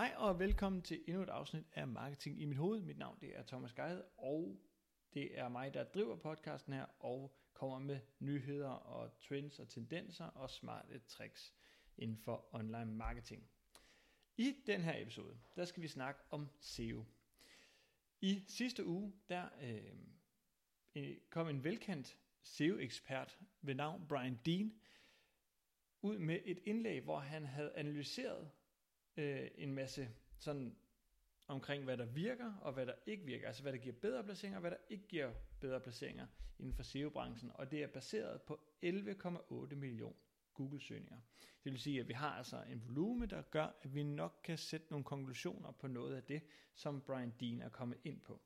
Hej og velkommen til endnu et afsnit af Marketing i mit hoved. Mit navn det er Thomas Geide, og det er mig, der driver podcasten her og kommer med nyheder og trends og tendenser og smarte tricks inden for online marketing. I den her episode, der skal vi snakke om SEO. I sidste uge, der øh, kom en velkendt SEO-ekspert ved navn Brian Dean ud med et indlæg, hvor han havde analyseret øh, en masse sådan omkring, hvad der virker og hvad der ikke virker. Altså hvad der giver bedre placeringer og hvad der ikke giver bedre placeringer inden for SEO-branchen. Og det er baseret på 11,8 millioner Google-søgninger. Det vil sige, at vi har altså en volume, der gør, at vi nok kan sætte nogle konklusioner på noget af det, som Brian Dean er kommet ind på.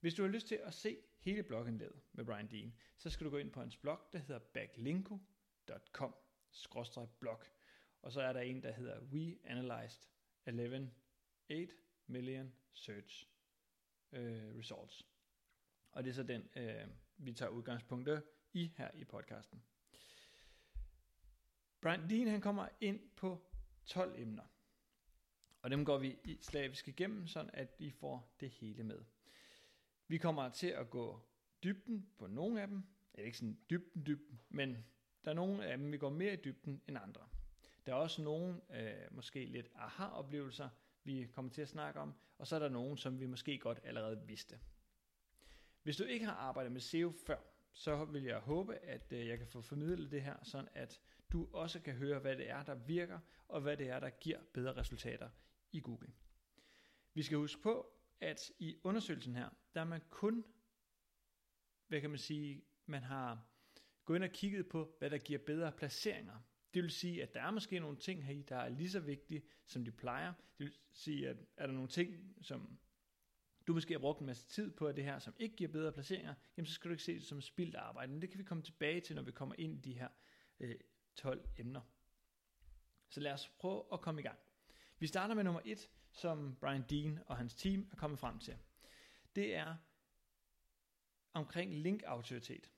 Hvis du har lyst til at se hele blogindlægget med Brian Dean, så skal du gå ind på hans blog, der hedder backlinko.com-blog. Og så er der en, der hedder We Analyzed 11.8 million search øh, results. Og det er så den, øh, vi tager udgangspunkt i her i podcasten. Brian Dean han kommer ind på 12 emner. Og dem går vi i slavisk igennem, sådan at I får det hele med. Vi kommer til at gå dybden på nogle af dem. Det er ikke sådan dybden, dybden, men der er nogle af dem, vi går mere i dybden end andre. Der er også nogle, øh, måske lidt aha-oplevelser, vi kommer til at snakke om, og så er der nogen, som vi måske godt allerede vidste. Hvis du ikke har arbejdet med SEO før, så vil jeg håbe, at øh, jeg kan få formidlet det her, sådan at du også kan høre, hvad det er, der virker, og hvad det er, der giver bedre resultater i Google. Vi skal huske på, at i undersøgelsen her, der er man kun, hvad kan man sige, man har gået ind og kigget på, hvad der giver bedre placeringer det vil sige, at der er måske nogle ting her, i, der er lige så vigtige, som de plejer. Det vil sige, at er der nogle ting, som du måske har brugt en masse tid på det her, som ikke giver bedre placeringer, jamen så skal du ikke se det som spildt arbejde. Men det kan vi komme tilbage til, når vi kommer ind i de her øh, 12 emner. Så lad os prøve at komme i gang. Vi starter med nummer 1, som Brian Dean og hans team er kommet frem til. Det er omkring link-autoritet.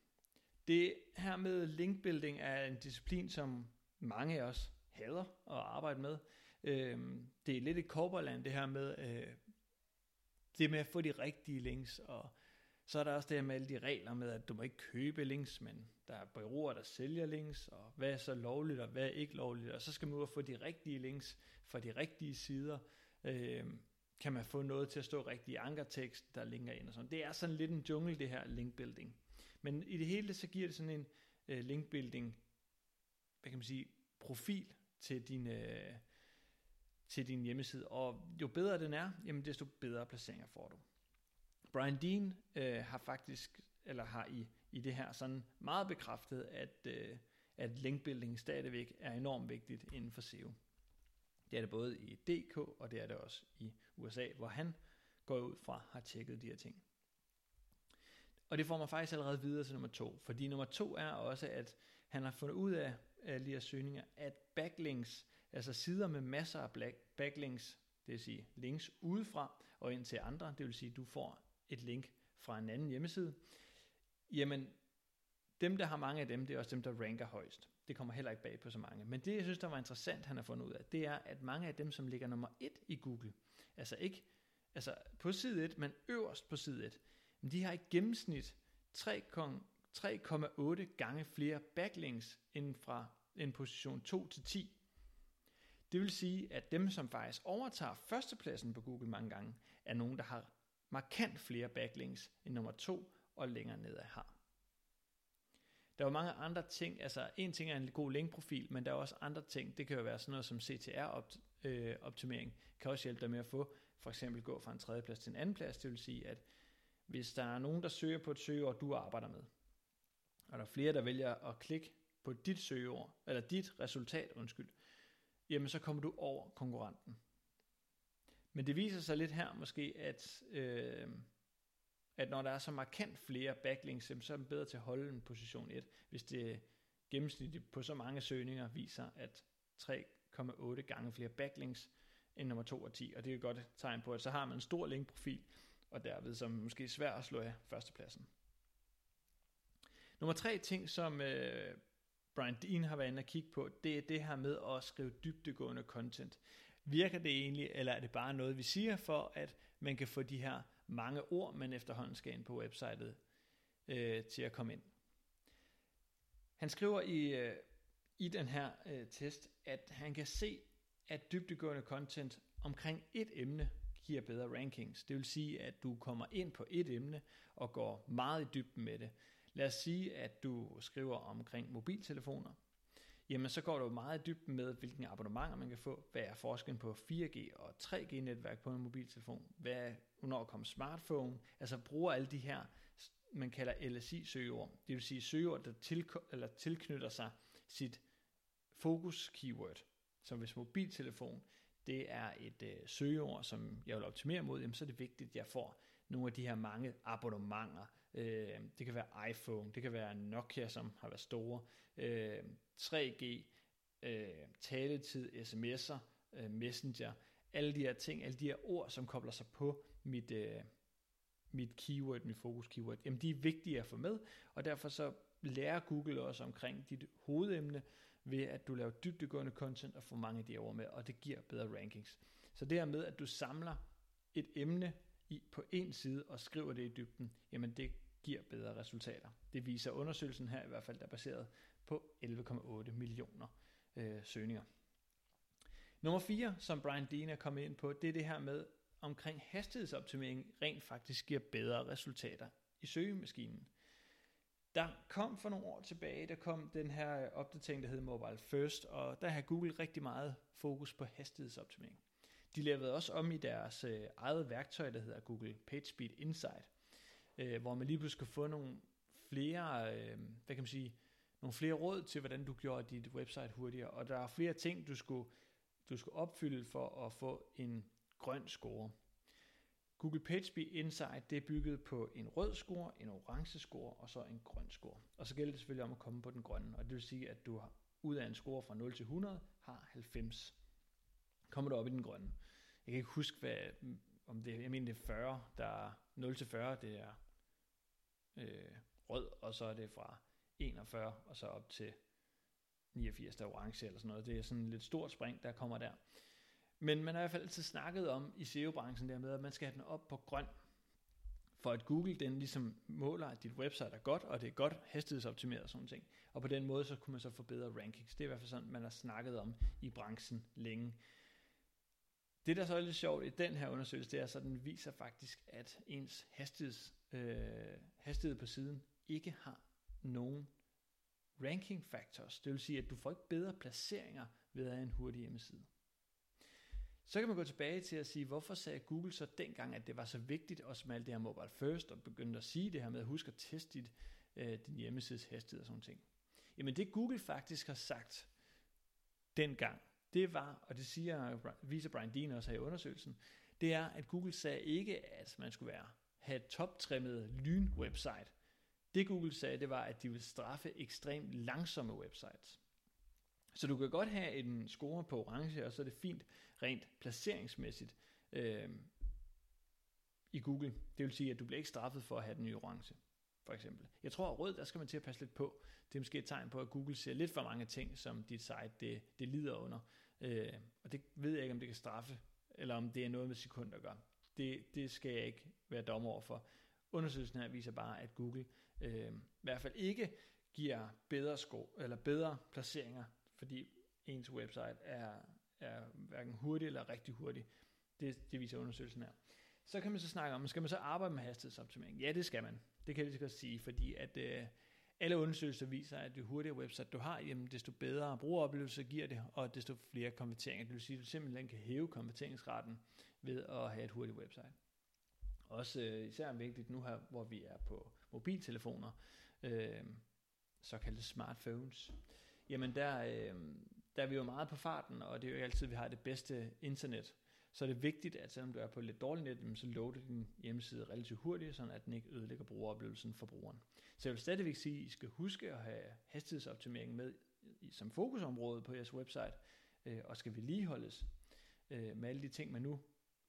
Det her med linkbuilding er en disciplin, som mange af os hader at arbejde med. Øh, det er lidt et korporland, det her med, øh, det med at få de rigtige links, og så er der også det her med alle de regler med, at du må ikke købe links, men der er bureauer, der sælger links, og hvad er så lovligt, og hvad er ikke lovligt, og så skal man ud og få de rigtige links fra de rigtige sider. Øh, kan man få noget til at stå rigtigt i ankertekst, der linker ind og sådan. Det er sådan lidt en jungle, det her linkbuilding. Men i det hele, så giver det sådan en øh, linkbuilding hvad kan man sige, profil til din, øh, til din hjemmeside. Og jo bedre den er, jamen desto bedre placeringer får du. Brian Dean øh, har faktisk, eller har i, i det her sådan meget bekræftet, at, øh, at linkbuilding stadigvæk er enormt vigtigt inden for SEO. Det er det både i DK, og det er det også i USA, hvor han går ud fra har tjekket de her ting. Og det får mig faktisk allerede videre til nummer to, fordi nummer to er også, at han har fundet ud af, alle de her søgninger, at backlinks, altså sider med masser af backlinks, det vil sige links udefra og ind til andre, det vil sige, at du får et link fra en anden hjemmeside, jamen dem, der har mange af dem, det er også dem, der ranker højst. Det kommer heller ikke bag på så mange. Men det, jeg synes, der var interessant, han har fundet ud af, det er, at mange af dem, som ligger nummer et i Google, altså ikke altså på side 1, men øverst på side 1, de har i gennemsnit 3,8 3,8 gange flere backlinks end fra en position 2 til 10. Det vil sige, at dem, som faktisk overtager førstepladsen på Google mange gange, er nogen, der har markant flere backlinks end nummer 2 og længere nedad har. Der er jo mange andre ting, altså en ting er en god linkprofil, men der er også andre ting, det kan jo være sådan noget som CTR-optimering, øh, kan også hjælpe dig med at få, for eksempel gå fra en tredje plads til en anden plads, det vil sige, at hvis der er nogen, der søger på et søgeord, du arbejder med, og der er flere, der vælger at klikke på dit søgeord, eller dit resultat, undskyld, jamen så kommer du over konkurrenten. Men det viser sig lidt her måske, at, øh, at når der er så markant flere backlinks, så er det bedre til at holde en position 1, hvis det gennemsnitligt på så mange søgninger viser, at 3,8 gange flere backlinks end nummer 2 og 10, og det er et godt tegn på, at så har man en stor linkprofil, og derved som måske svært at slå af førstepladsen. Nummer tre ting, som øh, Brian Dean har været inde og kigge på, det er det her med at skrive dybdegående content. Virker det egentlig, eller er det bare noget, vi siger for, at man kan få de her mange ord, man efterhånden skal ind på websitet øh, til at komme ind? Han skriver i, øh, i den her øh, test, at han kan se, at dybdegående content omkring et emne giver bedre rankings. Det vil sige, at du kommer ind på et emne og går meget i dybden med det. Lad os sige, at du skriver omkring mobiltelefoner. Jamen, så går du meget dybt med, hvilke abonnementer man kan få. Hvad er forskellen på 4G og 3G-netværk på en mobiltelefon? Hvad er, hvornår kommer smartphone? Altså bruger alle de her, man kalder LSI-søgeord. Det vil sige søgeord, der til, eller tilknytter sig sit fokus-keyword. Så hvis mobiltelefon, det er et øh, søgeord, som jeg vil optimere mod, jamen, så er det vigtigt, at jeg får nogle af de her mange abonnementer. Øh, det kan være iPhone, det kan være Nokia, som har været store, øh, 3G, øh, taletid, sms'er, øh, messenger, alle de her ting, alle de her ord, som kobler sig på mit, øh, mit keyword, mit fokus keyword, jamen de er vigtige at få med, og derfor så lærer Google også omkring dit hovedemne, ved at du laver dybdegående content og får mange af de ord med, og det giver bedre rankings. Så det her med, at du samler et emne i, på en side og skriver det i dybden, jamen det giver bedre resultater. Det viser undersøgelsen her i hvert fald, der er baseret på 11,8 millioner øh, søgninger. Nummer 4, som Brian Dean er kommet ind på, det er det her med, omkring hastighedsoptimering rent faktisk giver bedre resultater i søgemaskinen. Der kom for nogle år tilbage, der kom den her opdatering, der hed Mobile First, og der har Google rigtig meget fokus på hastighedsoptimering. De lavede også om i deres øh, eget værktøj, der hedder Google PageSpeed Insight, øh, hvor man lige pludselig kan få nogle flere, øh, hvad kan man sige, nogle flere råd til, hvordan du gjorde dit website hurtigere. Og der er flere ting, du skulle, du skulle opfylde for at få en grøn score. Google PageSpeed Insight det er bygget på en rød score, en orange score og så en grøn score. Og så gælder det selvfølgelig om at komme på den grønne, og det vil sige, at du har, ud af en score fra 0 til 100 har 90. Kommer du op i den grønne. Jeg kan ikke huske, hvad, om det, jeg mener det er 40, der er 0 til 40, det er øh, rød, og så er det fra 41 og så op til 89, der er orange eller sådan noget. Det er sådan et lidt stort spring, der kommer der. Men man har i hvert fald altid snakket om i SEO-branchen der med, at man skal have den op på grøn, for at Google den ligesom måler, at dit website er godt, og det er godt hastighedsoptimeret og sådan ting. Og på den måde, så kunne man så forbedre rankings. Det er i hvert fald sådan, man har snakket om i branchen længe. Det, der så er lidt sjovt i den her undersøgelse, det er, så den viser faktisk, at ens hastigheds, øh, hastighed på siden ikke har nogen ranking factors. Det vil sige, at du får ikke bedre placeringer ved at have en hurtig hjemmeside. Så kan man gå tilbage til at sige, hvorfor sagde Google så dengang, at det var så vigtigt at smalte det her mobile first, og begyndte at sige det her med at huske at teste dit, øh, din hjemmesides hastighed og sådan ting. Jamen det Google faktisk har sagt dengang, det var, og det siger, viser Brian Dean også her i undersøgelsen, det er, at Google sagde ikke, at man skulle være, have et toptrimmet lyn-website. Det Google sagde, det var, at de ville straffe ekstremt langsomme websites. Så du kan godt have en score på orange, og så er det fint rent placeringsmæssigt øh, i Google. Det vil sige, at du bliver ikke straffet for at have den i orange, for eksempel. Jeg tror, at rød, der skal man til at passe lidt på. Det er måske et tegn på, at Google ser lidt for mange ting, som dit site det, det lider under. Øh, og det ved jeg ikke, om det kan straffe, eller om det er noget med sekunder at gøre. Det, det skal jeg ikke være dommer over for. Undersøgelsen her viser bare, at Google øh, i hvert fald ikke giver bedre, sko, eller bedre placeringer fordi ens website er, er hverken hurtig eller rigtig hurtig. Det, det viser undersøgelsen her. Så kan man så snakke om, skal man så arbejde med hastighedsoptimering? Ja, det skal man. Det kan jeg lige så godt sige, fordi at øh, alle undersøgelser viser, at jo hurtigere website du har, jamen, desto bedre brugeroplevelse giver det, og desto flere konverteringer. Det vil sige, at du simpelthen kan hæve konverteringsraten ved at have et hurtigt website. Også øh, især vigtigt nu her, hvor vi er på mobiltelefoner, øh, såkaldte smartphones jamen der, øh, der er vi jo meget på farten, og det er jo ikke altid, vi har det bedste internet. Så er det vigtigt, at selvom du er på et lidt dårligt net, så loader din hjemmeside relativt hurtigt, så at den ikke ødelægger brugeroplevelsen for brugeren. Så jeg vil stadigvæk sige, at I skal huske at have hastighedsoptimering med som fokusområde på jeres website, øh, og skal vedligeholdes øh, med alle de ting, man nu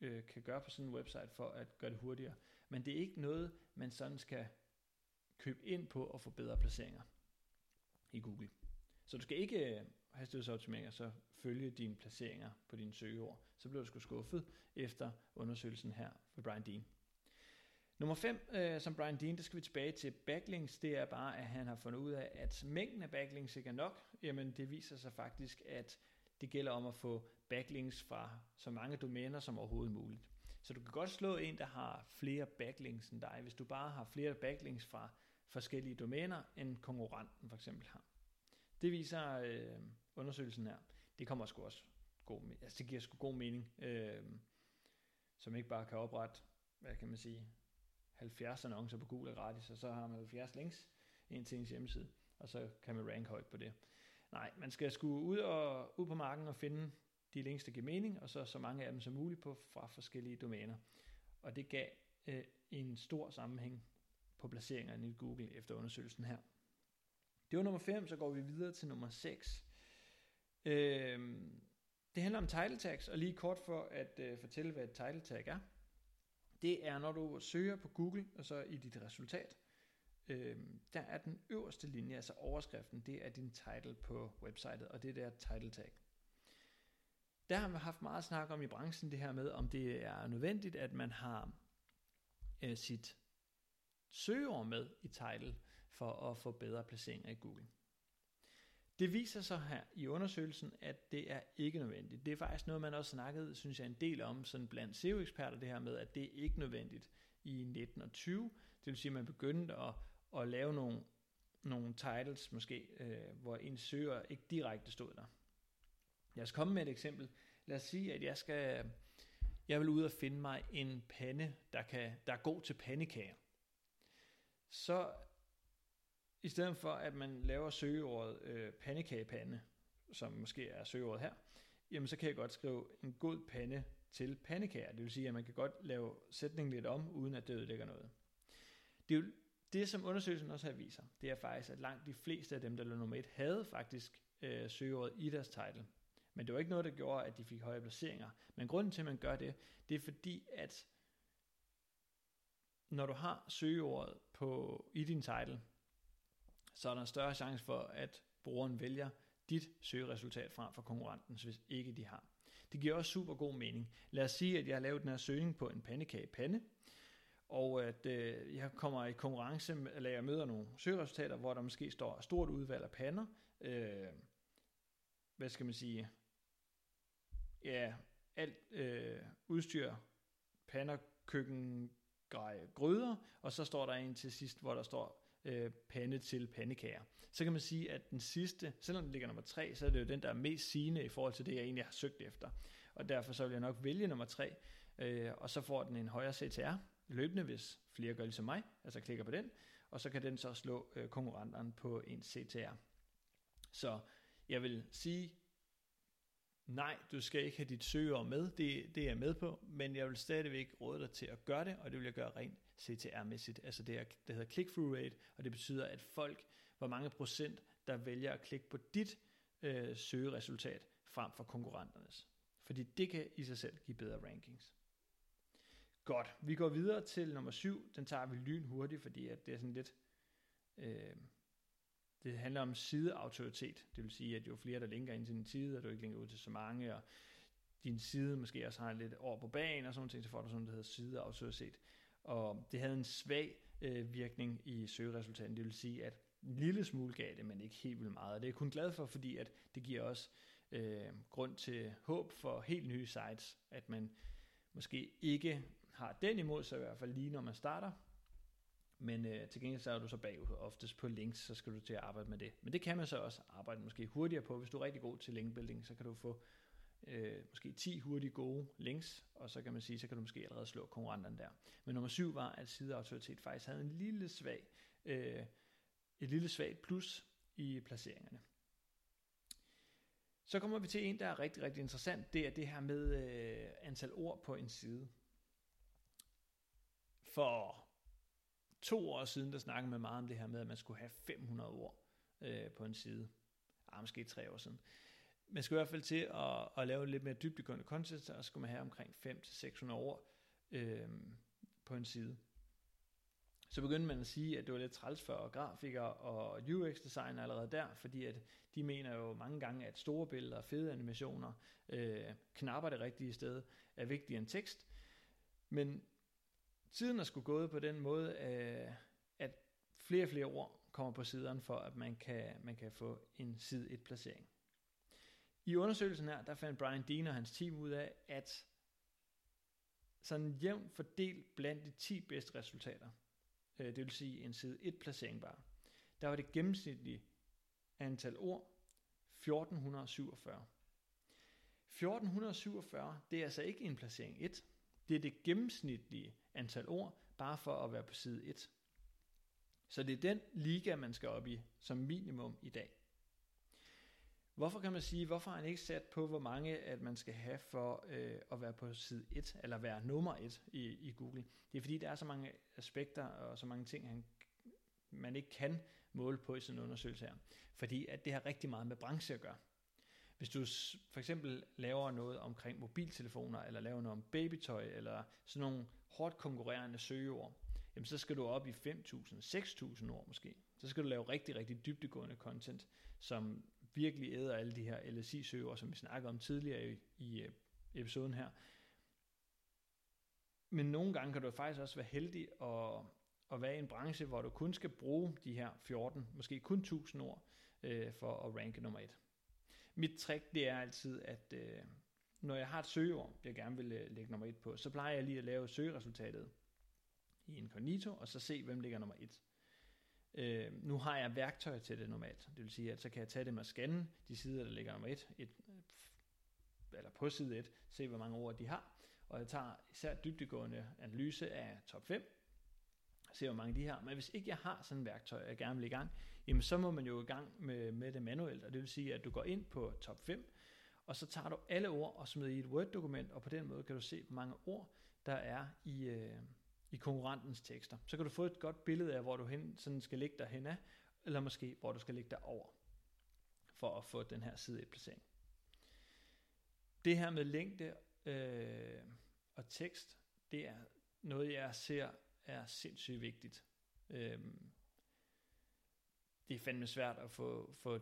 øh, kan gøre på sådan en website for at gøre det hurtigere. Men det er ikke noget, man sådan skal købe ind på og få bedre placeringer i Google. Så du skal ikke øh, hastighedsoptimering og så følge dine placeringer på dine søgeord. Så bliver du sgu skuffet efter undersøgelsen her for Brian Dean. Nummer 5, øh, som Brian Dean, der skal vi tilbage til backlinks, det er bare, at han har fundet ud af, at mængden af backlinks ikke er nok. Jamen det viser sig faktisk, at det gælder om at få backlinks fra så mange domæner som overhovedet muligt. Så du kan godt slå en, der har flere backlinks end dig, hvis du bare har flere backlinks fra forskellige domæner, end konkurrenten for eksempel har. Det viser øh, undersøgelsen her. Det kommer sgu også god, altså det giver sgu god mening, øh, som ikke bare kan oprette, hvad kan man sige, 70 annoncer på Google gratis, og så har man 70 links ind til ens hjemmeside, og så kan man rank højt på det. Nej, man skal sgu ud, og, ud på marken og finde de links, der giver mening, og så så mange af dem som muligt på, fra forskellige domæner. Og det gav øh, en stor sammenhæng på placeringerne i Google efter undersøgelsen her. Det var nummer 5, så går vi videre til nummer 6. Øh, det handler om title tags, og lige kort for at øh, fortælle, hvad et title tag er. Det er, når du søger på Google, og så i dit resultat, øh, der er den øverste linje, altså overskriften, det er din title på websitet, og det er der title tag. Der har vi haft meget snak om i branchen det her med, om det er nødvendigt, at man har øh, sit søgeord med i title for at få bedre placeringer i Google. Det viser sig her i undersøgelsen, at det er ikke nødvendigt. Det er faktisk noget, man også snakkede, synes jeg, en del om sådan blandt SEO-eksperter, det her med, at det er ikke nødvendigt i 19 og 20. Det vil sige, at man begyndte at, at lave nogle, nogle titles, måske, øh, hvor en søger ikke direkte stod der. Jeg skal komme med et eksempel. Lad os sige, at jeg skal, jeg vil ud og finde mig en pande, der, kan, der er god til pandekager. Så i stedet for at man laver søgeordet øh, pandekagepande, som måske er søgeordet her, jamen så kan jeg godt skrive en god pande til pandekager. Det vil sige, at man kan godt lave sætningen lidt om, uden at det ødelægger noget. Det, er jo, det som undersøgelsen også her viser, det er faktisk, at langt de fleste af dem, der lå nummer et, havde faktisk øh, søgeordet i deres title. Men det var ikke noget, der gjorde, at de fik høje placeringer. Men grunden til, at man gør det, det er fordi, at når du har søgeordet på, i din title, så er der en større chance for, at brugeren vælger dit søgeresultat frem for konkurrentens, hvis ikke de har. Det giver også super god mening. Lad os sige, at jeg har lavet den her søgning på en pandekagepande, og at øh, jeg kommer i konkurrence, eller jeg møder nogle søgeresultater, hvor der måske står stort udvalg af pander, øh, hvad skal man sige, ja, alt øh, udstyr, pander, køkken, grej, gryder, og så står der en til sidst, hvor der står øh, pande til pandekager. Så kan man sige, at den sidste, selvom den ligger nummer 3, så er det jo den, der er mest sigende i forhold til det, jeg egentlig har søgt efter. Og derfor så vil jeg nok vælge nummer 3, øh, og så får den en højere CTR løbende, hvis flere gør ligesom mig, altså klikker på den, og så kan den så slå øh, konkurrenterne på en CTR. Så jeg vil sige, nej, du skal ikke have dit søgeord med, det, det er jeg med på, men jeg vil stadigvæk råde dig til at gøre det, og det vil jeg gøre rent CTR-mæssigt. Altså det, er, det hedder click-through rate, og det betyder, at folk, hvor mange procent, der vælger at klikke på dit øh, søgeresultat frem for konkurrenternes. Fordi det kan i sig selv give bedre rankings. Godt, vi går videre til nummer 7. Den tager vi lyn hurtigt, fordi at det er sådan lidt... Øh, det handler om sideautoritet. Det vil sige, at jo flere, der linker ind til din side, og du ikke linker ud til så mange, og din side måske også har lidt over på banen og sådan noget, så får du sådan noget, der hedder sideautoritet og det havde en svag øh, virkning i søgeresultaten. Det vil sige, at en lille smule gav det, men ikke helt vildt meget. Og det er jeg kun glad for, fordi at det giver os øh, grund til håb for helt nye sites, at man måske ikke har den imod sig i hvert fald lige når man starter, men øh, til gengæld så er du så bagud oftest på links, så skal du til at arbejde med det. Men det kan man så også arbejde måske hurtigere på. Hvis du er rigtig god til linkbuilding, så kan du få øh, måske 10 hurtige gode links, og så kan man sige, så kan du måske allerede slå konkurrenterne der. Men nummer syv var, at sideautoritet faktisk havde en lille svag, øh, et lille svagt plus i placeringerne. Så kommer vi til en, der er rigtig, rigtig interessant. Det er det her med øh, antal ord på en side. For to år siden, der snakkede man meget om det her med, at man skulle have 500 ord øh, på en side. Ah, måske tre år siden man skulle i hvert fald til at, at lave lidt mere dybdegående content, og så skulle man have omkring 500-600 ord øh, på en side. så begyndte man at sige, at det var lidt træls for grafikere og UX-design allerede der, fordi at de mener jo mange gange, at store billeder, fede animationer, øh, knapper det rigtige sted, er vigtigere end tekst. Men tiden er skulle gået på den måde, øh, at flere og flere ord kommer på siderne for, at man kan, man kan få en side 1 placering. I undersøgelsen her, der fandt Brian Dean og hans team ud af, at sådan jævnt fordelt blandt de 10 bedste resultater, øh, det vil sige en side 1 placering bare, der var det gennemsnitlige antal ord 1447. 1447, det er altså ikke en placering 1, det er det gennemsnitlige antal ord, bare for at være på side 1. Så det er den liga, man skal op i som minimum i dag. Hvorfor kan man sige, hvorfor har han ikke sat på, hvor mange at man skal have for øh, at være på side 1, eller være nummer 1 i, i Google? Det er fordi, der er så mange aspekter og så mange ting, han, man ikke kan måle på i sådan en undersøgelse her. Fordi at det har rigtig meget med branche at gøre. Hvis du for eksempel laver noget omkring mobiltelefoner, eller laver noget om babytøj, eller sådan nogle hårdt konkurrerende søgeord, jamen så skal du op i 5.000, 6.000 ord måske. Så skal du lave rigtig, rigtig dybdegående content, som virkelig æder alle de her LSI-søgeord, som vi snakkede om tidligere i, i øh, episoden her. Men nogle gange kan du faktisk også være heldig at, at være i en branche, hvor du kun skal bruge de her 14, måske kun 1000 ord, øh, for at ranke nummer 1. Mit trick, det er altid, at øh, når jeg har et søgeord, jeg gerne vil øh, lægge nummer 1 på, så plejer jeg lige at lave søgeresultatet i incognito, og så se, hvem ligger nummer 1. Øh, nu har jeg værktøj til det normalt. Det vil sige, at så kan jeg tage det med scanne de sider, der ligger nummer 1, et, øh, eller på side 1, se hvor mange ord de har. Og jeg tager især dybdegående analyse af top 5, se hvor mange de har. Men hvis ikke jeg har sådan et værktøj, jeg gerne vil i gang, jamen så må man jo i gang med, med det manuelt. Og det vil sige, at du går ind på top 5, og så tager du alle ord og smider i et Word-dokument, og på den måde kan du se, hvor mange ord der er i, øh, i konkurrentens tekster. Så kan du få et godt billede af, hvor du hen, sådan skal ligge dig hen af, eller måske hvor du skal ligge dig over, for at få den her side placering. Det her med længde øh, og tekst, det er noget, jeg ser er sindssygt vigtigt. Øh, det er fandme svært at få, få,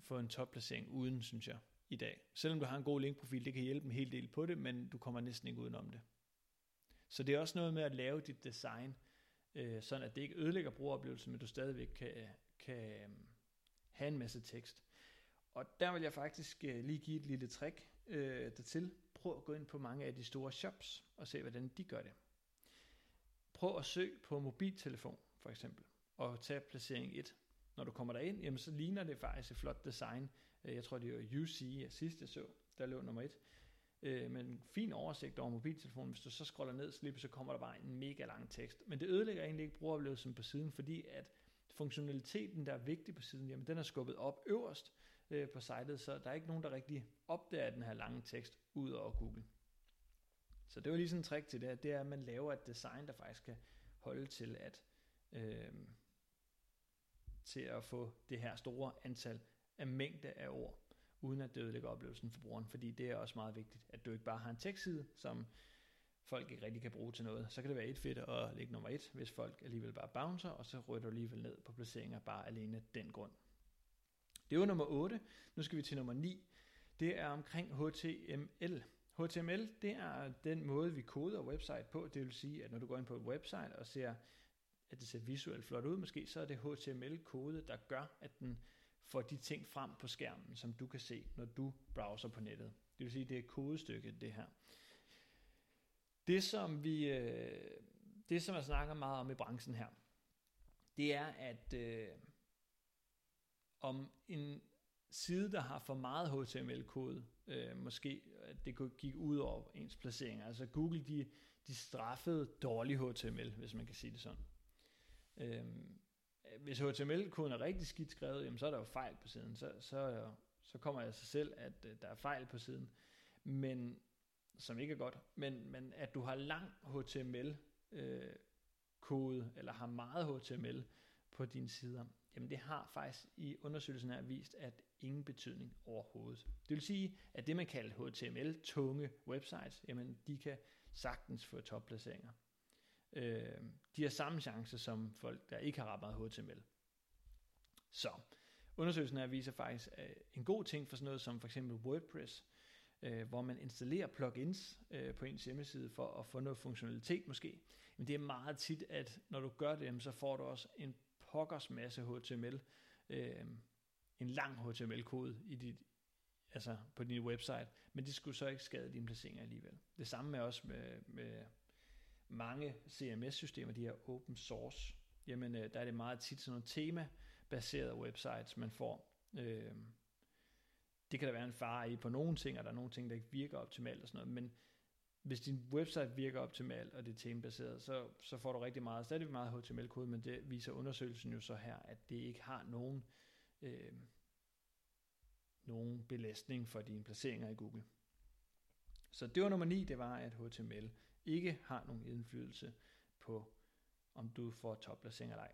få en topplacering uden, synes jeg, i dag. Selvom du har en god linkprofil, det kan hjælpe en hel del på det, men du kommer næsten ikke udenom det. Så det er også noget med at lave dit design, øh, sådan at det ikke ødelægger brugeroplevelsen, men du stadigvæk kan, kan øh, have en masse tekst. Og der vil jeg faktisk øh, lige give et lille trick øh, dertil. Prøv at gå ind på mange af de store shops og se, hvordan de gør det. Prøv at søge på mobiltelefon, for eksempel, og tag placering 1. Når du kommer derind, jamen, så ligner det faktisk et flot design. Øh, jeg tror, det var UC sidste så, der lå nummer 1 øh, Men en fin oversigt over mobiltelefonen. Hvis du så scroller ned, så, så kommer der bare en mega lang tekst. Men det ødelægger egentlig ikke brugeroplevelsen på siden, fordi at funktionaliteten, der er vigtig på siden, jamen den er skubbet op øverst øh, på sitet, så der er ikke nogen, der rigtig opdager den her lange tekst ud over Google. Så det var lige sådan en trick til det, det er, at man laver et design, der faktisk kan holde til at øh, til at få det her store antal af mængde af ord uden at det ødelægger oplevelsen for brugeren, fordi det er også meget vigtigt, at du ikke bare har en tekstside, som folk ikke rigtig kan bruge til noget. Så kan det være et fedt at ligge nummer et, hvis folk alligevel bare bouncer, og så ryger du alligevel ned på placeringer bare alene den grund. Det var nummer 8. Nu skal vi til nummer 9. Det er omkring HTML. HTML, det er den måde, vi koder website på. Det vil sige, at når du går ind på et website og ser, at det ser visuelt flot ud måske, så er det HTML-kode, der gør, at den får de ting frem på skærmen, som du kan se, når du browser på nettet. Det vil sige, det er kodestykket, det her. Det, som vi, øh, det, som jeg snakker meget om i branchen her, det er, at øh, om en side, der har for meget HTML-kode, øh, måske at det kunne gik ud over ens placering. Altså Google, de, de straffede dårlig HTML, hvis man kan sige det sådan. Øh, hvis HTML-koden er rigtig skidt skrevet, jamen, så er der jo fejl på siden. Så, så, så kommer jeg sig selv, at øh, der er fejl på siden. Men, som ikke er godt. Men, men at du har lang HTML øh, kode, eller har meget HTML på dine sider, jamen det har faktisk i undersøgelsen her vist, at ingen betydning overhovedet. Det vil sige, at det man kalder HTML-tunge websites, jamen de kan sagtens få topplaceringer øh, de har samme chance som folk, der ikke har ret meget HTML. Så undersøgelsen her viser faktisk øh, en god ting for sådan noget som for eksempel WordPress, øh, hvor man installerer plugins øh, på ens hjemmeside for at få noget funktionalitet måske. Men det er meget tit, at når du gør det, så får du også en pokkers masse HTML, øh, en lang HTML-kode i dit, altså på din website, men det skulle så ikke skade dine placeringer alligevel. Det samme er også med, med mange CMS-systemer, de her open source. Jamen, øh, der er det meget tit sådan nogle tema-baserede websites, man får. Øh, det kan der være en fare i på nogle ting, og der er nogle ting, der ikke virker optimalt og sådan noget, men hvis din website virker optimalt, og det er temabaseret, så, så får du rigtig meget, stadig meget HTML-kode, men det viser undersøgelsen jo så her, at det ikke har nogen, øh, nogen belastning for dine placeringer i Google. Så det var nummer 9, det var, at HTML ikke har nogen indflydelse på, om du får topplacering eller ej.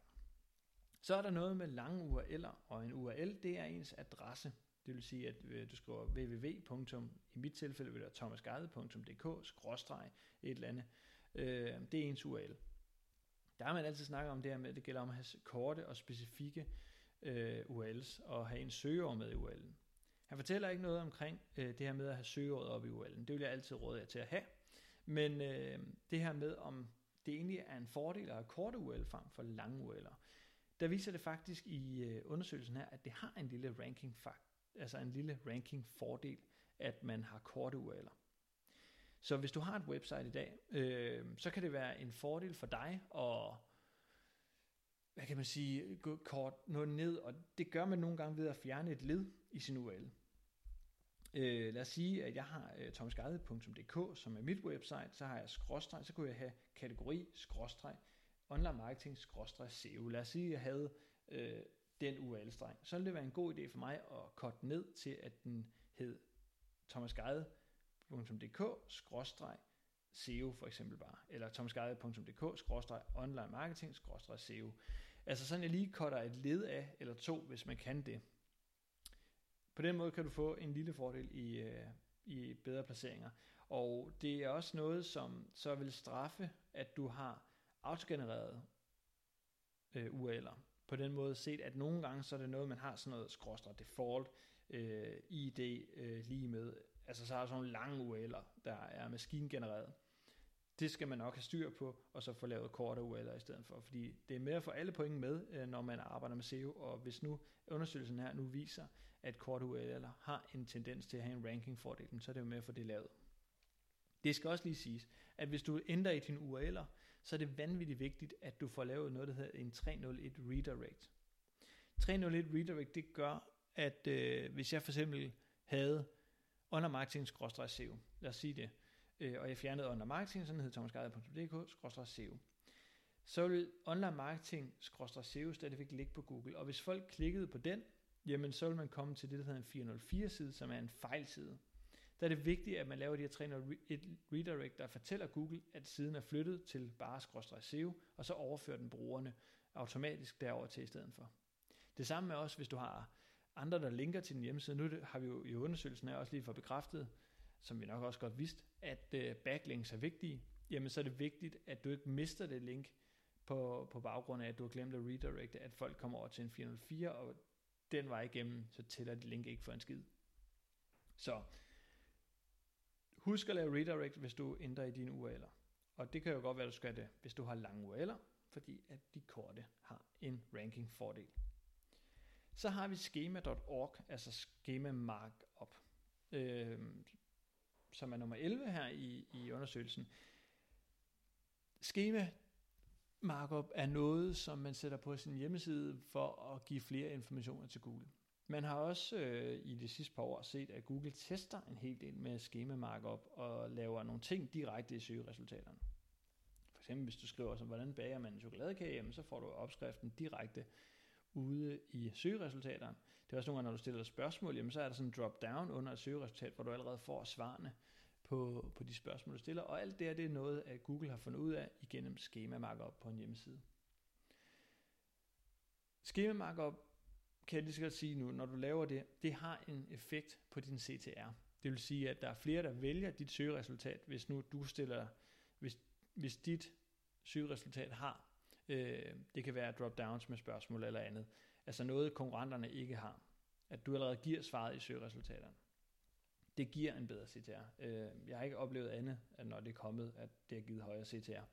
Så er der noget med lange URL'er, og en URL, det er ens adresse. Det vil sige, at øh, du skriver www. I mit tilfælde vil det være thomasgade.dk, skråstreg, et eller andet. Øh, det er ens URL. Der har man altid snakket om det her med, at det gælder om at have korte og specifikke øh, URLs, og have en søgeord med i URL'en. Han fortæller ikke noget omkring øh, det her med at have søgeordet op i URL'en. Det vil jeg altid råde jer til at have. Men øh, det her med, om det egentlig er en fordel at have korte URL frem for lange URL'er, der viser det faktisk i øh, undersøgelsen her, at det har en lille ranking altså en lille ranking fordel, at man har korte URL'er. Så hvis du har et website i dag, øh, så kan det være en fordel for dig at hvad kan man sige, gå kort noget ned, og det gør man nogle gange ved at fjerne et led i sin URL. Øh, lad os sige, at jeg har øh, thomasgade.dk, som er mit website, så har jeg skråstreg, så kunne jeg have kategori, skråstreg, online marketing, skråstreg, SEO. Lad os sige, at jeg havde øh, den URL-streng. Så ville det være en god idé for mig at korte ned til, at den hed thomasgade.dk, skråstreg, SEO for eksempel bare, eller thomasgade.dk, skråstreg, online marketing, skråstreg, SEO. Altså sådan, jeg lige cutter et led af, eller to, hvis man kan det. På den måde kan du få en lille fordel i, øh, i bedre placeringer. Og det er også noget, som så vil straffe, at du har autogenereret øh, URL'er. På den måde set, at nogle gange så er det noget, man har sådan noget skråstre default, øh, ID øh, lige med. Altså så har du sådan nogle lange URL'er, der er maskingenereret. Det skal man nok have styr på, og så få lavet korte URL'er i stedet for, fordi det er med at få alle pointen med, øh, når man arbejder med SEO, og hvis nu undersøgelsen her nu viser, at korte URL'er har en tendens til at have en ranking-fordel, så er det jo med at få det lavet. Det skal også lige siges, at hvis du ændrer i dine URL'er, så er det vanvittigt vigtigt, at du får lavet noget, der hedder en 301 redirect. 301 redirect, det gør, at øh, hvis jeg for eksempel havde undermarketing-SEO, lad os sige det, øh, og jeg fjernede online marketing, sådan hed thomasgade.dk SEO, så vil online marketing SEO stadigvæk ligge på Google, og hvis folk klikkede på den, jamen så vil man komme til det, der hedder en 404 side, som er en fejlside der er det vigtigt, at man laver de her 301 redirect, der fortæller Google, at siden er flyttet til bare SEO, og så overfører den brugerne automatisk derover til i stedet for. Det samme er også, hvis du har andre, der linker til din hjemmeside. Nu har vi jo i undersøgelsen her også lige for bekræftet, som vi nok også godt vidste, at øh, backlinks er vigtige. Jamen så er det vigtigt, at du ikke mister det link på, på baggrund af, at du har glemt at redirecte, at folk kommer over til en 404, og den vej igennem, så tæller det link ikke for en skid. Så Husk at lave redirect, hvis du ændrer i dine URL'er. Og det kan jo godt være, at du skal det, hvis du har lange URL'er, fordi at de korte har en ranking fordel. Så har vi schema.org, altså schema markup, øh, som er nummer 11 her i, i undersøgelsen. Schema markup er noget, som man sætter på sin hjemmeside for at give flere informationer til Google. Man har også øh, i de sidste par år set, at Google tester en hel del med schema markup og laver nogle ting direkte i søgeresultaterne. For eksempel hvis du skriver, som, hvordan bager man en chokoladekage, jamen, så får du opskriften direkte ude i søgeresultaterne. Det er også nogle gange, når du stiller spørgsmål, jamen, så er der sådan en drop-down under et søgeresultat, hvor du allerede får svarene på, på de spørgsmål, du stiller. Og alt det her, det er noget, at Google har fundet ud af igennem schema markup på en hjemmeside. Schema markup kan jeg lige så godt sige nu, når du laver det, det har en effekt på din CTR. Det vil sige, at der er flere, der vælger dit søgeresultat, hvis nu du stiller, hvis, hvis dit søgeresultat har. Øh, det kan være drop-downs med spørgsmål eller andet. Altså noget, konkurrenterne ikke har. At du allerede giver svaret i søgeresultaterne. Det giver en bedre CTR. Øh, jeg har ikke oplevet andet, at når det er kommet, at det har givet højere CTR.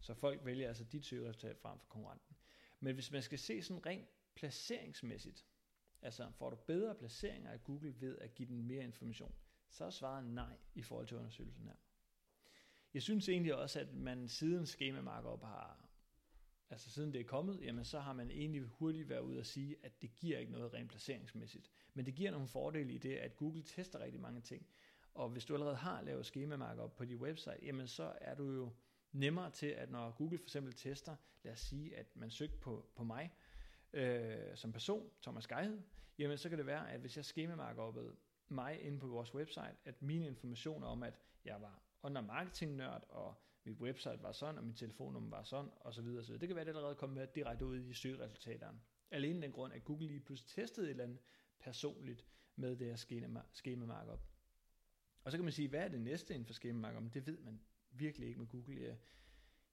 Så folk vælger altså dit søgeresultat frem for konkurrenten. Men hvis man skal se sådan rent placeringsmæssigt, altså får du bedre placeringer af Google ved at give den mere information, så er svaret nej i forhold til undersøgelsen her. Jeg synes egentlig også, at man siden schema markup har, altså siden det er kommet, jamen så har man egentlig hurtigt været ude at sige, at det giver ikke noget rent placeringsmæssigt. Men det giver nogle fordele i det, at Google tester rigtig mange ting. Og hvis du allerede har lavet schema markup på dit website, jamen så er du jo nemmere til, at når Google for eksempel tester, lad os sige, at man søgte på, på mig øh, som person, Thomas Geihed, jamen så kan det være, at hvis jeg schema mig inde på vores website, at mine informationer om, at jeg var og marketing nørd, og mit website var sådan, og min telefonnummer var sådan, og så videre, så videre. Det kan være, at det allerede kommer med direkte ud i søgeresultaterne. Alene den grund, at Google lige pludselig testede et eller andet personligt med det her schema, schema markup. Og så kan man sige, hvad er det næste inden for schema markup? Det ved man virkelig ikke med Google. Ja.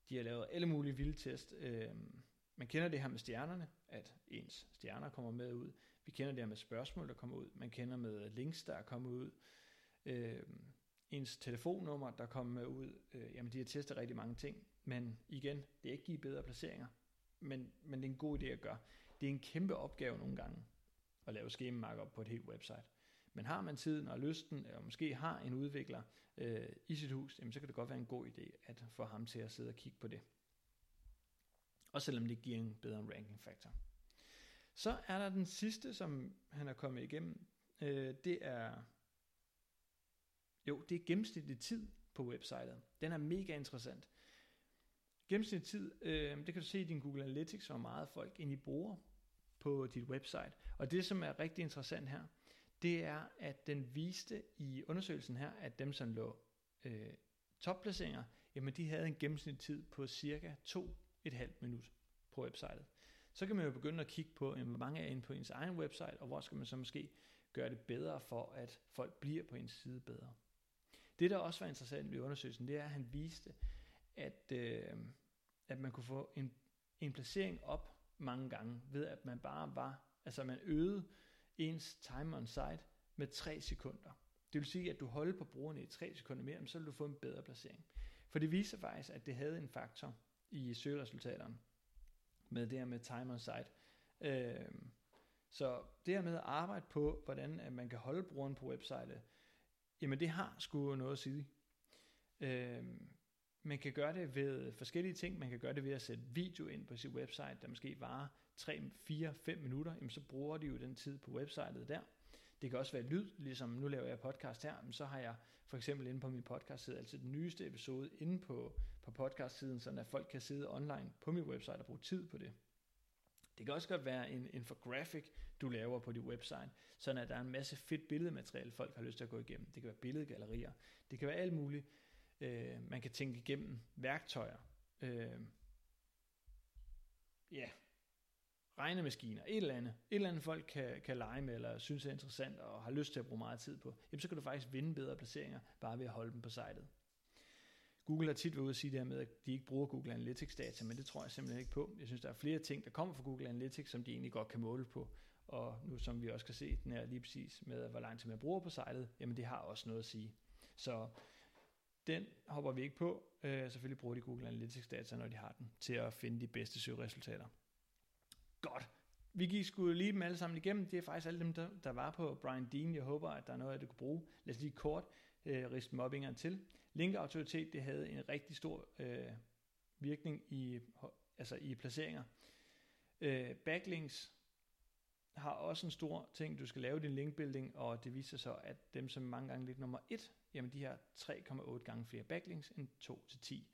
De har lavet alle mulige vilde test. Øhm, man kender det her med stjernerne, at ens stjerner kommer med ud. Vi kender det her med spørgsmål, der kommer ud. Man kender med links, der kommer ud. Øhm, Ens telefonnummer, der kommer ud. Øh, jamen, de har testet rigtig mange ting. Men igen, det er ikke give bedre placeringer. Men, men det er en god idé at gøre. Det er en kæmpe opgave nogle gange at lave schema på et helt website. Men har man tiden og lysten, og måske har en udvikler øh, i sit hus, jamen så kan det godt være en god idé at få ham til at sidde og kigge på det. Og selvom det giver en bedre ranking factor. Så er der den sidste, som han er kommet igennem. Øh, det er jo, det er gennemsnitlig tid på websitet. Den er mega interessant. Gennemsnitlig tid, øh, det kan du se i din Google Analytics, hvor meget folk egentlig bruger på dit website. Og det, som er rigtig interessant her, det er, at den viste i undersøgelsen her, at dem, som lå øh, topplaceringer, jamen de havde en gennemsnitlig tid på cirka 2,5 minut på websitet. Så kan man jo begynde at kigge på, jamen, hvor mange er inde på ens egen website, og hvor skal man så måske gøre det bedre for, at folk bliver på ens side bedre. Det, der også var interessant ved undersøgelsen, det er, at han viste, at, øh, at man kunne få en, en placering op mange gange, ved at man bare var, altså man øgede ens time on site med 3 sekunder. Det vil sige, at du holder på brugerne i 3 sekunder mere, så vil du få en bedre placering. For det viser faktisk, at det havde en faktor i søgeresultaterne med det her med time on site. Øh, så det her med at arbejde på, hvordan at man kan holde brugeren på websitet, jamen det har sgu noget at sige. Øh, man kan gøre det ved forskellige ting. Man kan gøre det ved at sætte video ind på sit website, der måske varer 3, 4, 5 minutter. Jamen så bruger de jo den tid på websitet der. Det kan også være lyd, ligesom nu laver jeg podcast her, men så har jeg for eksempel inde på min podcast side altid den nyeste episode inde på, på podcast-siden, så at folk kan sidde online på min website og bruge tid på det. Det kan også godt være en infographic, du laver på dit website, sådan at der er en masse fedt billedmateriale, folk har lyst til at gå igennem. Det kan være billedgallerier, det kan være alt muligt. Øh, man kan tænke igennem værktøjer. Øh, ja, regnemaskiner, et eller andet, et eller andet folk kan, kan lege med, eller synes er interessant, og har lyst til at bruge meget tid på, jamen så kan du faktisk vinde bedre placeringer, bare ved at holde dem på sitet. Google har tit været ude at sige det her med, at de ikke bruger Google Analytics data, men det tror jeg simpelthen ikke på. Jeg synes, der er flere ting, der kommer fra Google Analytics, som de egentlig godt kan måle på. Og nu som vi også kan se, den er lige præcis med, hvor lang tid man bruger på sejlet, jamen det har også noget at sige. Så den hopper vi ikke på. Øh, selvfølgelig bruger de Google Analytics data, når de har den, til at finde de bedste søgeresultater. Godt. Vi gik sgu lige dem alle sammen igennem. Det er faktisk alle dem, der, der var på Brian Dean. Jeg håber, at der er noget, af det kunne bruge. Lad os lige kort øh, riste dem op en gang til. Linkautoritet, det havde en rigtig stor øh, virkning i, altså i placeringer. Øh, backlinks har også en stor ting. Du skal lave din linkbuilding, og det viser sig, at dem, som mange gange ligger nummer 1, jamen de har 3,8 gange flere backlinks end 2 til 10.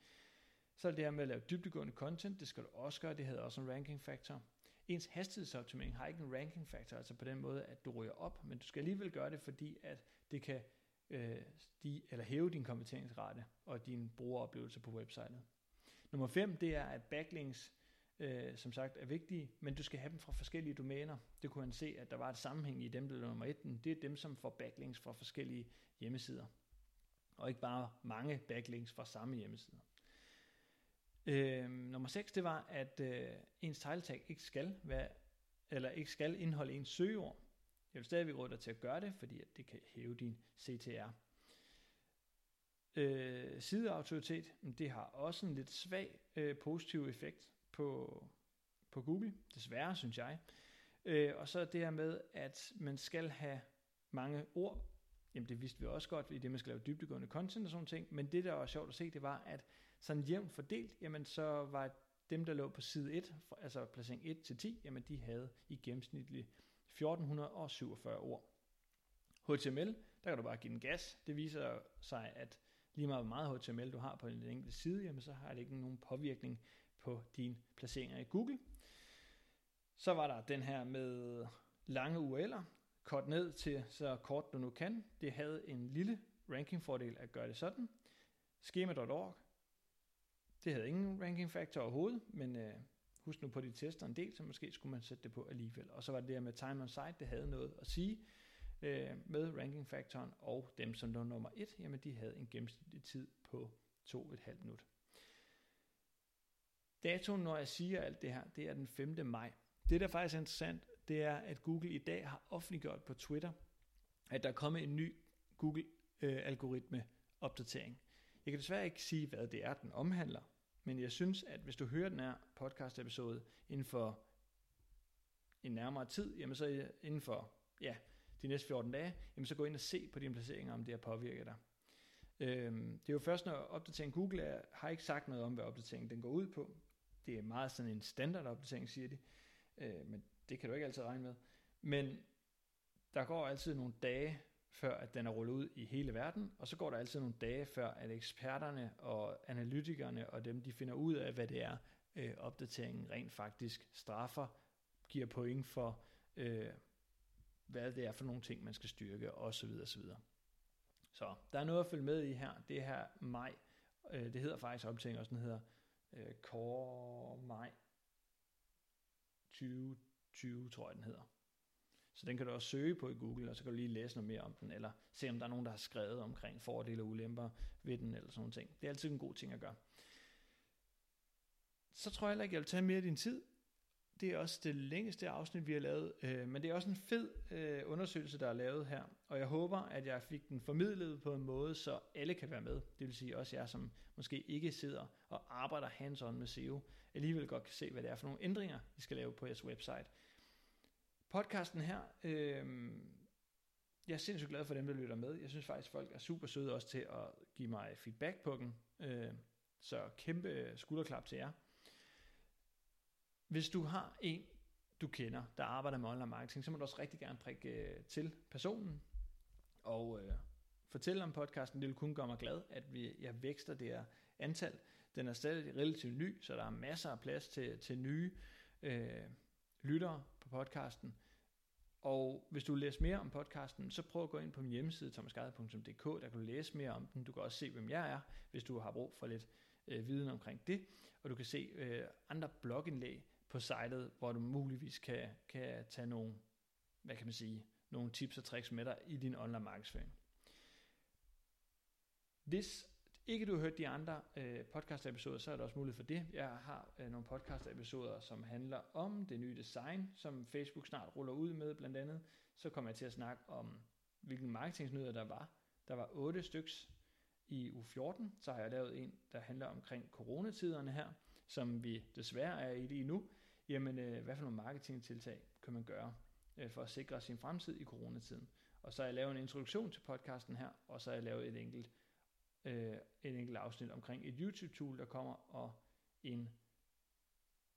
Så er det her med at lave dybdegående content, det skal du også gøre, det havde også en ranking factor. Ens hastighedsoptimering har ikke en ranking factor, altså på den måde, at du ryger op, men du skal alligevel gøre det, fordi at det kan øh, stige, eller hæve din konverteringsrate og din brugeroplevelse på websitet. Nummer 5, det er, at backlinks øh, som sagt er vigtige, men du skal have dem fra forskellige domæner. Det kunne han se, at der var et sammenhæng i dem, der nummer 1. Det er dem, som får backlinks fra forskellige hjemmesider. Og ikke bare mange backlinks fra samme hjemmeside. Øh, nummer 6, det var, at øh, ens title tag ikke skal være, eller ikke skal indeholde ens søgeord. Jeg vil stadigvæk råde dig til at gøre det, fordi at det kan hæve din CTR. Øh, sideautoritet, det har også en lidt svag øh, positiv effekt på, på Google, desværre synes jeg. Øh, og så det her med, at man skal have mange ord. Jamen det vidste vi også godt, i det man skal lave dybdegående content og sådan ting. Men det, der var sjovt at se, det var, at sådan jævnt fordelt, jamen så var dem, der lå på side 1, altså placering 1 til 10, jamen de havde i gennemsnitligt 1447 ord. HTML, der kan du bare give den gas. Det viser sig, at lige meget hvor meget HTML du har på en enkelt side, jamen så har det ikke nogen påvirkning på dine placeringer i Google. Så var der den her med lange URL'er, kort ned til så kort du nu kan. Det havde en lille rankingfordel at gøre det sådan. Schema.org, det havde ingen ranking factor overhovedet, men øh, husk nu på de tester en del, så måske skulle man sætte det på alligevel. Og så var det der med time on site, det havde noget at sige øh, med ranking faktoren, og dem som lå nummer 1, jamen de havde en gennemsnitlig tid på 2,5 minut. Datoen, når jeg siger alt det her, det er den 5. maj. Det, der faktisk er interessant, det er, at Google i dag har offentliggjort på Twitter, at der er kommet en ny Google-algoritme-opdatering. Øh, jeg kan desværre ikke sige, hvad det er, den omhandler, men jeg synes, at hvis du hører den her podcast-episode inden for en nærmere tid, jamen så inden for ja, de næste 14 dage, jamen så gå ind og se på dine placeringer, om det har påvirket dig. Øhm, det er jo først, når opdateringen Google er, har ikke sagt noget om, hvad opdateringen den går ud på. Det er meget sådan en standard opdatering, siger de. Øh, men det kan du ikke altid regne med. Men der går altid nogle dage, før at den er rullet ud i hele verden, og så går der altid nogle dage, før at eksperterne og analytikerne og dem, de finder ud af, hvad det er, øh, opdateringen rent faktisk straffer, giver point for, øh, hvad det er for nogle ting, man skal styrke, osv. osv. Så der er noget at følge med i her. Det her maj, øh, det hedder faktisk opdatering også, den hedder øh, Core Maj 2020, tror jeg den hedder. Så den kan du også søge på i Google, og så kan du lige læse noget mere om den, eller se om der er nogen, der har skrevet omkring fordele og ulemper ved den, eller sådan noget ting. Det er altid en god ting at gøre. Så tror jeg heller ikke, jeg vil tage mere af din tid. Det er også det længste afsnit, vi har lavet, øh, men det er også en fed øh, undersøgelse, der er lavet her, og jeg håber, at jeg fik den formidlet på en måde, så alle kan være med. Det vil sige også jer, som måske ikke sidder og arbejder hands-on med SEO, alligevel godt kan se, hvad det er for nogle ændringer, I skal lave på jeres website. Podcasten her, øh, jeg er sindssygt glad for dem, der lytter med. Jeg synes faktisk, folk er super søde også til at give mig feedback på den. Øh, så kæmpe skulderklap til jer. Hvis du har en, du kender, der arbejder med online marketing, så må du også rigtig gerne prikke øh, til personen og øh, fortælle om podcasten. Det vil kun gøre mig glad, at vi, jeg vækster det her antal. Den er stadig relativt ny, så der er masser af plads til, til nye øh, lyttere på podcasten. Og hvis du vil læse mere om podcasten, så prøv at gå ind på min hjemmeside, thomasgade.dk, der kan du læse mere om den. Du kan også se, hvem jeg er, hvis du har brug for lidt øh, viden omkring det. Og du kan se øh, andre blogindlæg på sitet, hvor du muligvis kan, kan tage nogle, hvad kan man sige, nogle tips og tricks med dig i din online markedsføring. Hvis ikke du har hørt de andre øh, podcast-episoder, så er der også mulighed for det. Jeg har øh, nogle podcast-episoder, som handler om det nye design, som Facebook snart ruller ud med blandt andet. Så kommer jeg til at snakke om, hvilken marketingsnyheder der var. Der var otte styks i u 14. Så har jeg lavet en, der handler omkring coronatiderne her, som vi desværre er i lige nu. Jamen, øh, hvad for nogle marketingtiltag kan man gøre øh, for at sikre sin fremtid i coronatiden? Og så har jeg lavet en introduktion til podcasten her, og så har jeg lavet et enkelt øh, en enkelt afsnit omkring et YouTube-tool, der kommer, og en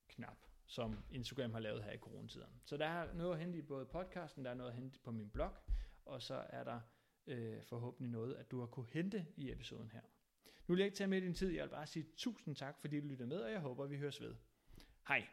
knap, som Instagram har lavet her i coronatiden. Så der er noget at hente i både podcasten, der er noget at hente på min blog, og så er der øh, forhåbentlig noget, at du har kunne hente i episoden her. Nu vil jeg ikke tage med din tid, jeg vil bare sige tusind tak, fordi du lytter med, og jeg håber, vi høres ved. Hej!